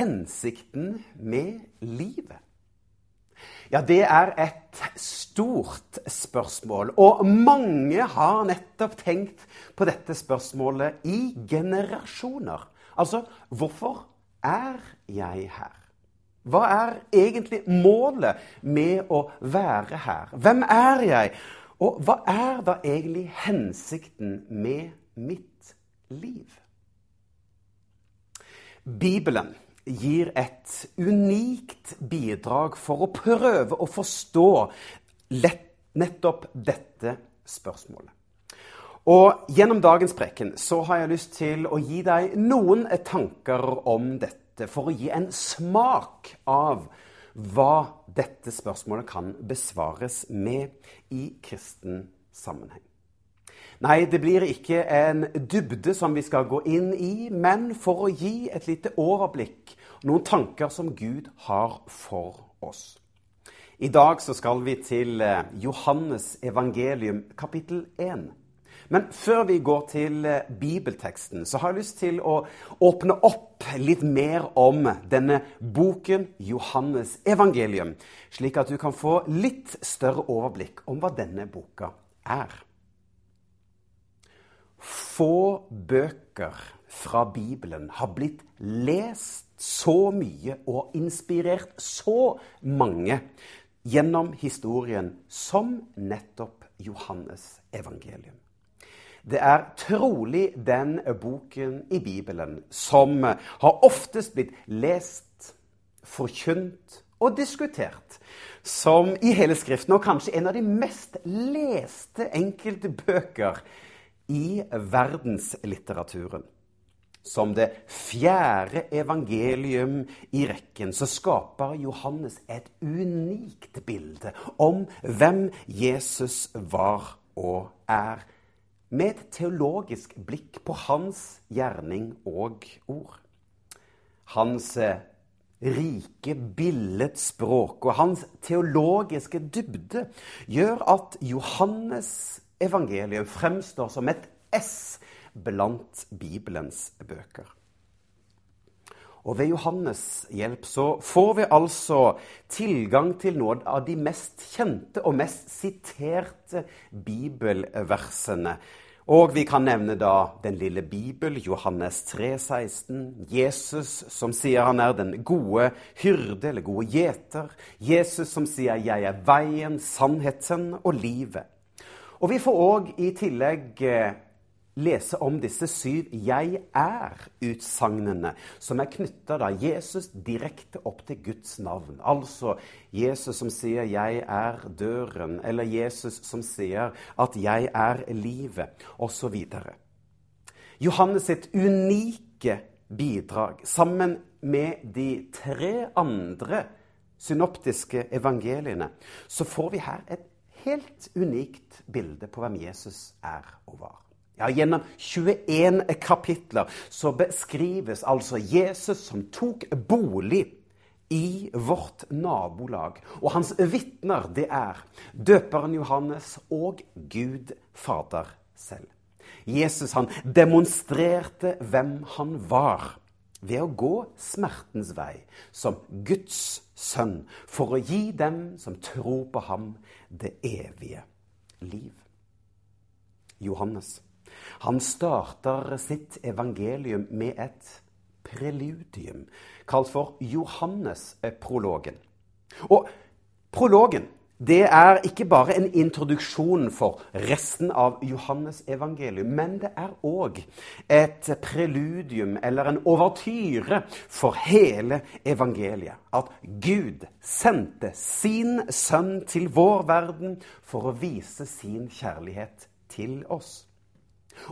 hensikten med livet? Ja, det er et stort spørsmål, og mange har nettopp tenkt på dette spørsmålet i generasjoner. Altså, hvorfor er jeg her? Hva er egentlig målet med å være her? Hvem er jeg? Og hva er da egentlig hensikten med mitt liv? Bibelen gir et unikt bidrag for å prøve å forstå lett, nettopp dette spørsmålet. Og Gjennom dagens preken så har jeg lyst til å gi deg noen tanker om dette, for å gi en smak av hva dette spørsmålet kan besvares med i kristen sammenheng. Nei, det blir ikke en dybde som vi skal gå inn i, men for å gi et lite overblikk, noen tanker som Gud har for oss. I dag så skal vi til eh, Johannes evangelium kapittel 1. Men før vi går til eh, bibelteksten, så har jeg lyst til å åpne opp litt mer om denne boken, Johannes evangelium, slik at du kan få litt større overblikk om hva denne boka er. Få bøker fra Bibelen har blitt lest så mye og inspirert så mange gjennom historien som nettopp Johannes evangelium. Det er trolig den boken i Bibelen som har oftest blitt lest, forkynt og diskutert som i hele Skriften, og kanskje en av de mest leste enkelte bøker i verdenslitteraturen. Som det fjerde evangelium i rekken så skaper Johannes et unikt bilde om hvem Jesus var og er, med et teologisk blikk på hans gjerning og ord. Hans eh, rike billedspråk og hans teologiske dybde gjør at Johannes evangeliet fremstår som et S blant Bibelens bøker. Og ved Johannes' hjelp så får vi altså tilgang til noen av de mest kjente og mest siterte bibelversene. Og vi kan nevne da den lille Bibel, Johannes 3, 16. Jesus som sier han er den gode hyrde, eller gode gjeter. Jesus som sier 'jeg er veien, sannheten og livet'. Og vi får òg i tillegg eh, lese om disse syv 'jeg er'-utsagnene, som er knytta Jesus direkte opp til Guds navn. Altså Jesus som sier 'jeg er døren', eller Jesus som sier at 'jeg er livet', osv. Johannes sitt unike bidrag, sammen med de tre andre synoptiske evangeliene, så får vi her et helt unikt bilde på hvem Jesus er og var. Ja, Gjennom 21 kapitler så beskrives altså Jesus som tok bolig i vårt nabolag. Og hans vitner, det er døperen Johannes og Gud Fader selv. Jesus han demonstrerte hvem han var ved å gå smertens vei som Guds sønn, for å gi dem som tror på ham, det evige liv. Johannes han starter sitt evangelium med et preludium kalt for Johannes-prologen. Og prologen det er ikke bare en introduksjon for resten av Johannes evangelium, men det er òg et preludium eller en overtyre for hele evangeliet. At Gud sendte sin sønn til vår verden for å vise sin kjærlighet til oss.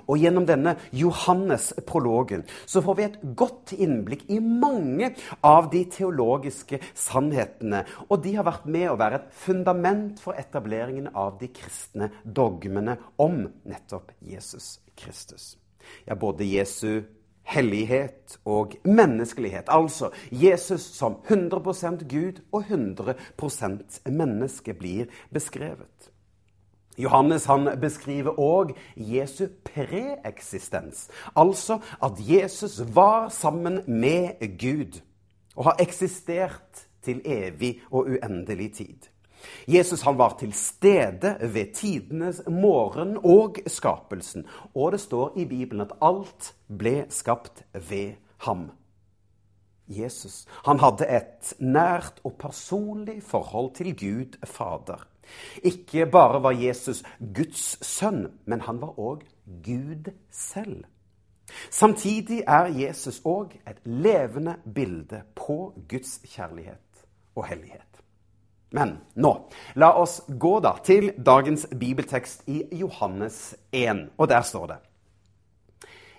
Og gjennom denne Johannes-prologen så får vi et godt innblikk i mange av de teologiske sannhetene. Og de har vært med å være et fundament for etableringen av de kristne dogmene om nettopp Jesus Kristus. Ja, både Jesu hellighet og menneskelighet. Altså Jesus som 100% Gud og 100% menneske blir beskrevet. Johannes han beskriver òg Jesu preeksistens, altså at Jesus var sammen med Gud og har eksistert til evig og uendelig tid. Jesus han var til stede ved tidenes morgen og skapelsen. Og det står i Bibelen at alt ble skapt ved ham. Jesus han hadde et nært og personlig forhold til Gud Fader. Ikke bare var Jesus Guds sønn, men han var òg Gud selv. Samtidig er Jesus òg et levende bilde på Guds kjærlighet og hellighet. Men nå, la oss gå da til dagens bibeltekst i Johannes 1, og der står det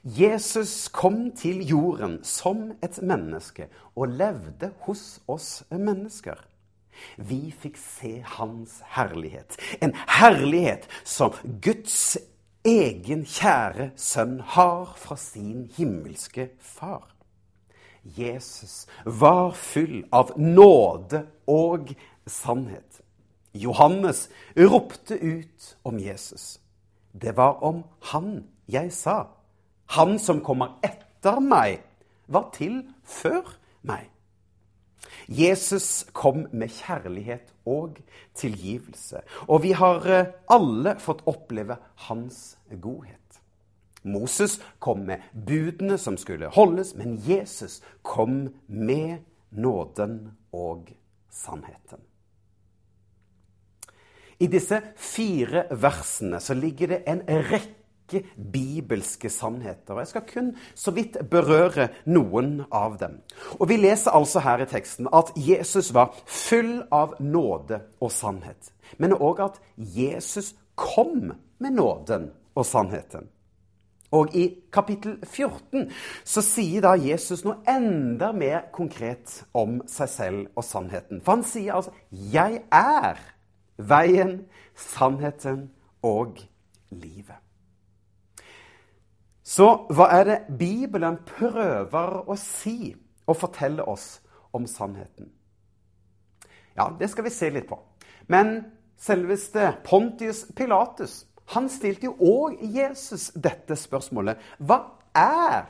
Jesus kom til jorden som et menneske og levde hos oss mennesker. Vi fikk se hans herlighet. En herlighet som Guds egen kjære sønn har fra sin himmelske far. Jesus var full av nåde og sannhet. Johannes ropte ut om Jesus. Det var om han jeg sa. Han som kommer etter meg, var til før meg. Jesus kom med kjærlighet og tilgivelse. Og vi har eh, alle fått oppleve hans godhet. Moses kom med budene som skulle holdes, men Jesus kom med nåden og sannheten. I disse fire versene så ligger det en rekke rekke bibelske sannheter. og Jeg skal kun så vidt berøre noen av dem. Og Vi leser altså her i teksten at Jesus var full av nåde og sannhet. Men òg at Jesus kom med nåden og sannheten. Og i kapittel 14 så sier da Jesus noe enda mer konkret om seg selv og sannheten. For han sier altså 'Jeg er veien, sannheten og livet'. Så hva er det Bibelen prøver å si og fortelle oss om sannheten? Ja, det skal vi se litt på. Men selveste Pontius Pilatus han stilte jo òg Jesus dette spørsmålet. Hva er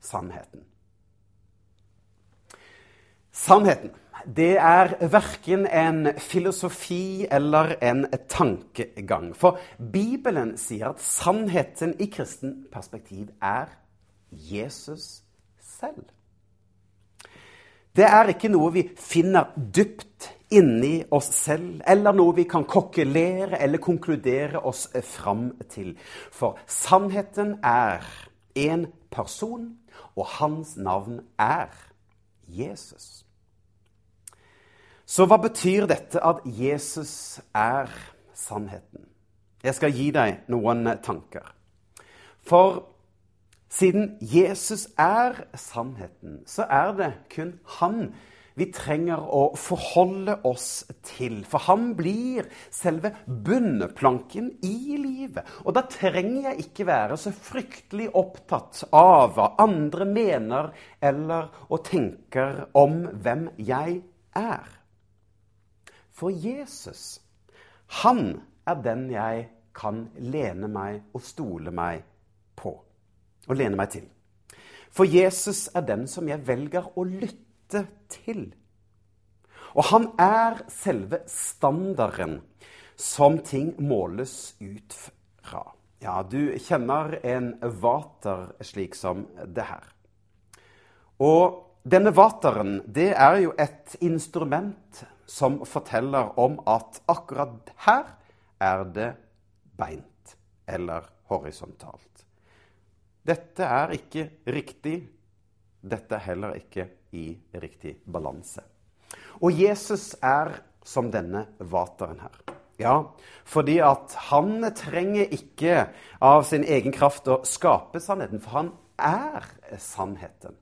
sannheten? Sannheten det er verken en filosofi eller en tankegang. For Bibelen sier at sannheten i kristen perspektiv er Jesus selv. Det er ikke noe vi finner dypt inni oss selv, eller noe vi kan kokkelere eller konkludere oss fram til. For sannheten er en person, og hans navn er Jesus. Så hva betyr dette at Jesus er sannheten? Jeg skal gi deg noen tanker. For siden Jesus er sannheten, så er det kun han vi trenger å forholde oss til. For han blir selve bunnplanken i livet. Og da trenger jeg ikke være så fryktelig opptatt av hva andre mener eller og tenker om hvem jeg er. For Jesus, han er den jeg kan lene meg og stole meg på. Og lene meg til. For Jesus er den som jeg velger å lytte til. Og han er selve standarden som ting måles ut fra. Ja, du kjenner en vater slik som det her. Og denne vateren, det er jo et instrument som forteller om at akkurat her er det beint eller horisontalt. Dette er ikke riktig. Dette er heller ikke i riktig balanse. Og Jesus er som denne vateren her. Ja, fordi at han trenger ikke av sin egen kraft å skape sannheten, for han er sannheten.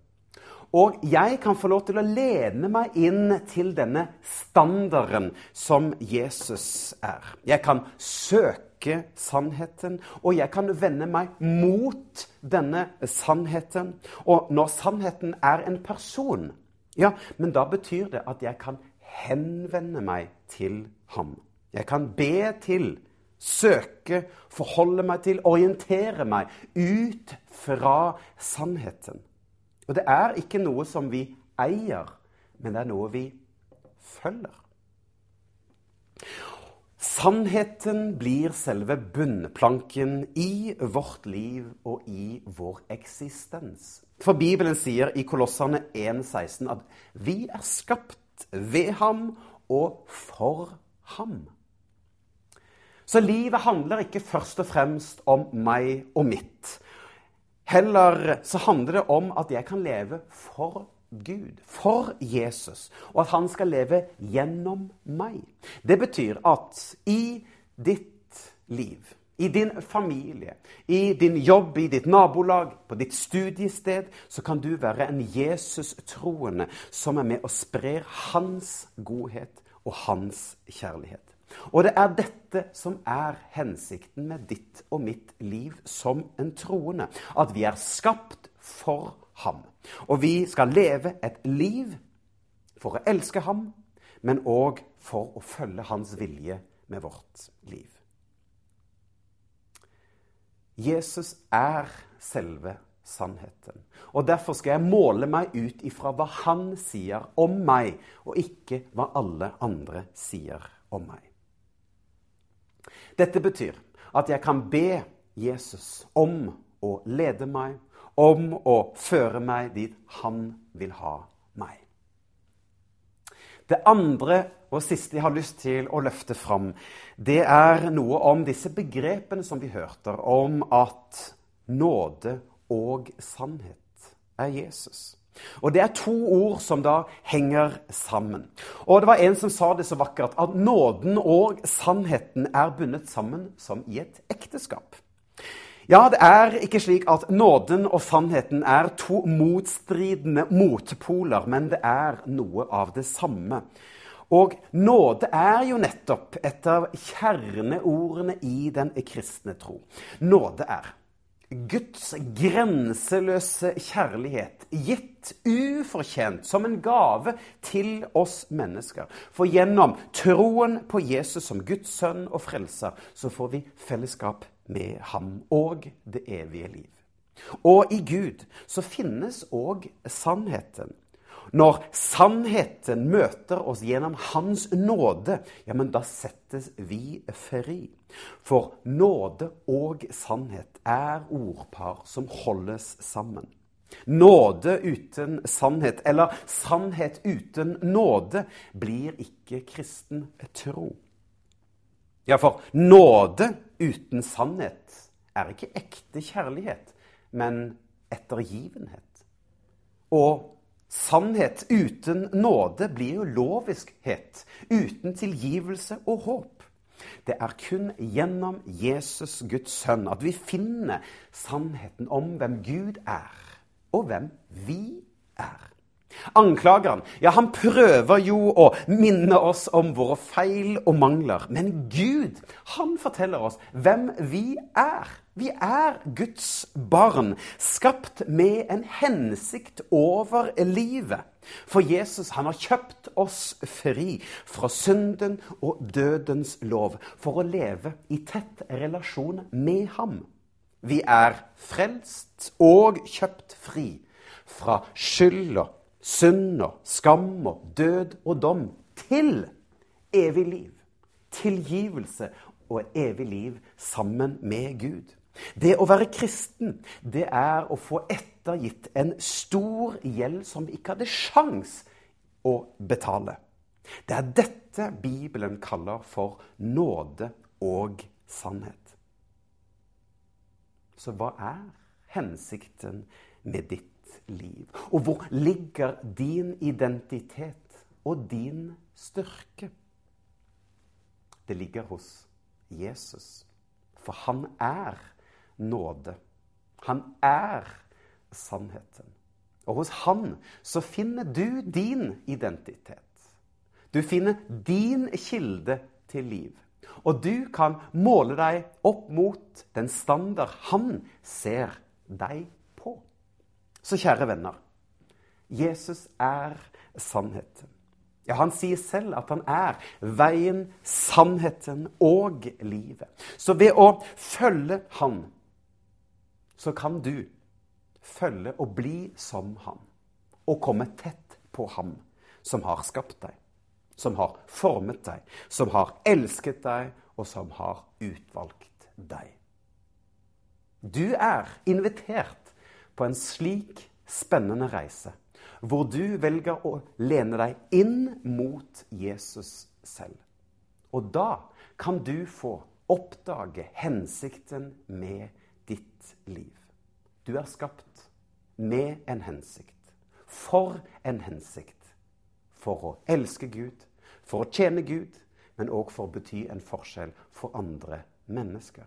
Og jeg kan få lov til å lene meg inn til denne standarden som Jesus er. Jeg kan søke sannheten, og jeg kan vende meg mot denne sannheten. Og når sannheten er en person, ja, men da betyr det at jeg kan henvende meg til ham. Jeg kan be til, søke, forholde meg til, orientere meg ut fra sannheten. Og det er ikke noe som vi eier, men det er noe vi følger. Sannheten blir selve bunnplanken i vårt liv og i vår eksistens. For Bibelen sier i Kolossene 1,16 at vi er skapt ved ham og for ham. Så livet handler ikke først og fremst om meg og mitt. Heller så handler det om at jeg kan leve for Gud, for Jesus, og at han skal leve gjennom meg. Det betyr at i ditt liv, i din familie, i din jobb, i ditt nabolag, på ditt studiested, så kan du være en Jesus-troende som er med og sprer hans godhet og hans kjærlighet. Og det er dette som er hensikten med ditt og mitt liv som en troende. At vi er skapt for ham. Og vi skal leve et liv for å elske ham, men òg for å følge hans vilje med vårt liv. Jesus er selve sannheten. Og Derfor skal jeg måle meg ut ifra hva han sier om meg, og ikke hva alle andre sier om meg. Dette betyr at jeg kan be Jesus om å lede meg, om å føre meg dit han vil ha meg. Det andre og siste jeg har lyst til å løfte fram, det er noe om disse begrepene som vi hørte, om at nåde og sannhet er Jesus. Og Det er to ord som da henger sammen. Og Det var en som sa det så vakkert, at nåden og sannheten er bundet sammen som i et ekteskap. Ja, det er ikke slik at nåden og sannheten er to motstridende motpoler, men det er noe av det samme. Og nåde er jo nettopp et av kjerneordene i den kristne tro. Nåde er Guds grenseløse kjærlighet gitt ufortjent som en gave til oss mennesker. For gjennom troen på Jesus som Guds sønn og frelser, så får vi fellesskap med ham og det evige liv. Og i Gud så finnes òg sannheten. Når sannheten møter oss gjennom Hans nåde, ja, men da settes vi fri. For nåde og sannhet er ordpar som holdes sammen. Nåde uten sannhet, eller sannhet uten nåde, blir ikke kristen tro. Ja, for nåde uten sannhet er ikke ekte kjærlighet, men ettergivenhet. Og Sannhet uten nåde blir jo loviskhet, uten tilgivelse og håp. Det er kun gjennom Jesus, Guds sønn, at vi finner sannheten om hvem Gud er, og hvem vi er. Anklageren ja, han prøver jo å minne oss om våre feil og mangler. Men Gud han forteller oss hvem vi er. Vi er Guds barn, skapt med en hensikt over livet. For Jesus han har kjøpt oss fri fra synden og dødens lov for å leve i tett relasjon med ham. Vi er frelst og kjøpt fri fra skyld synd og skam og død og dom til evig liv, tilgivelse og evig liv sammen med Gud. Det å være kristen, det er å få ettergitt en stor gjeld som vi ikke hadde sjans å betale. Det er dette Bibelen kaller for nåde og sannhet. Så hva er hensikten med ditt liv? Og hvor ligger din identitet og din styrke? det ligger hos Jesus. For han er nåde. Han er sannheten. Og hos han så finner du din identitet. Du finner din kilde til liv. Og du kan måle deg opp mot den standard han ser deg. Så kjære venner, Jesus er sannheten. Ja, Han sier selv at han er veien, sannheten og livet. Så ved å følge han, så kan du følge og bli som han. Og komme tett på ham som har skapt deg, som har formet deg, som har elsket deg, og som har utvalgt deg. Du er invitert på en slik spennende reise hvor du velger å lene deg inn mot Jesus selv. Og da kan du få oppdage hensikten med ditt liv. Du er skapt med en hensikt. For en hensikt. For å elske Gud, for å tjene Gud, men òg for å bety en forskjell for andre mennesker.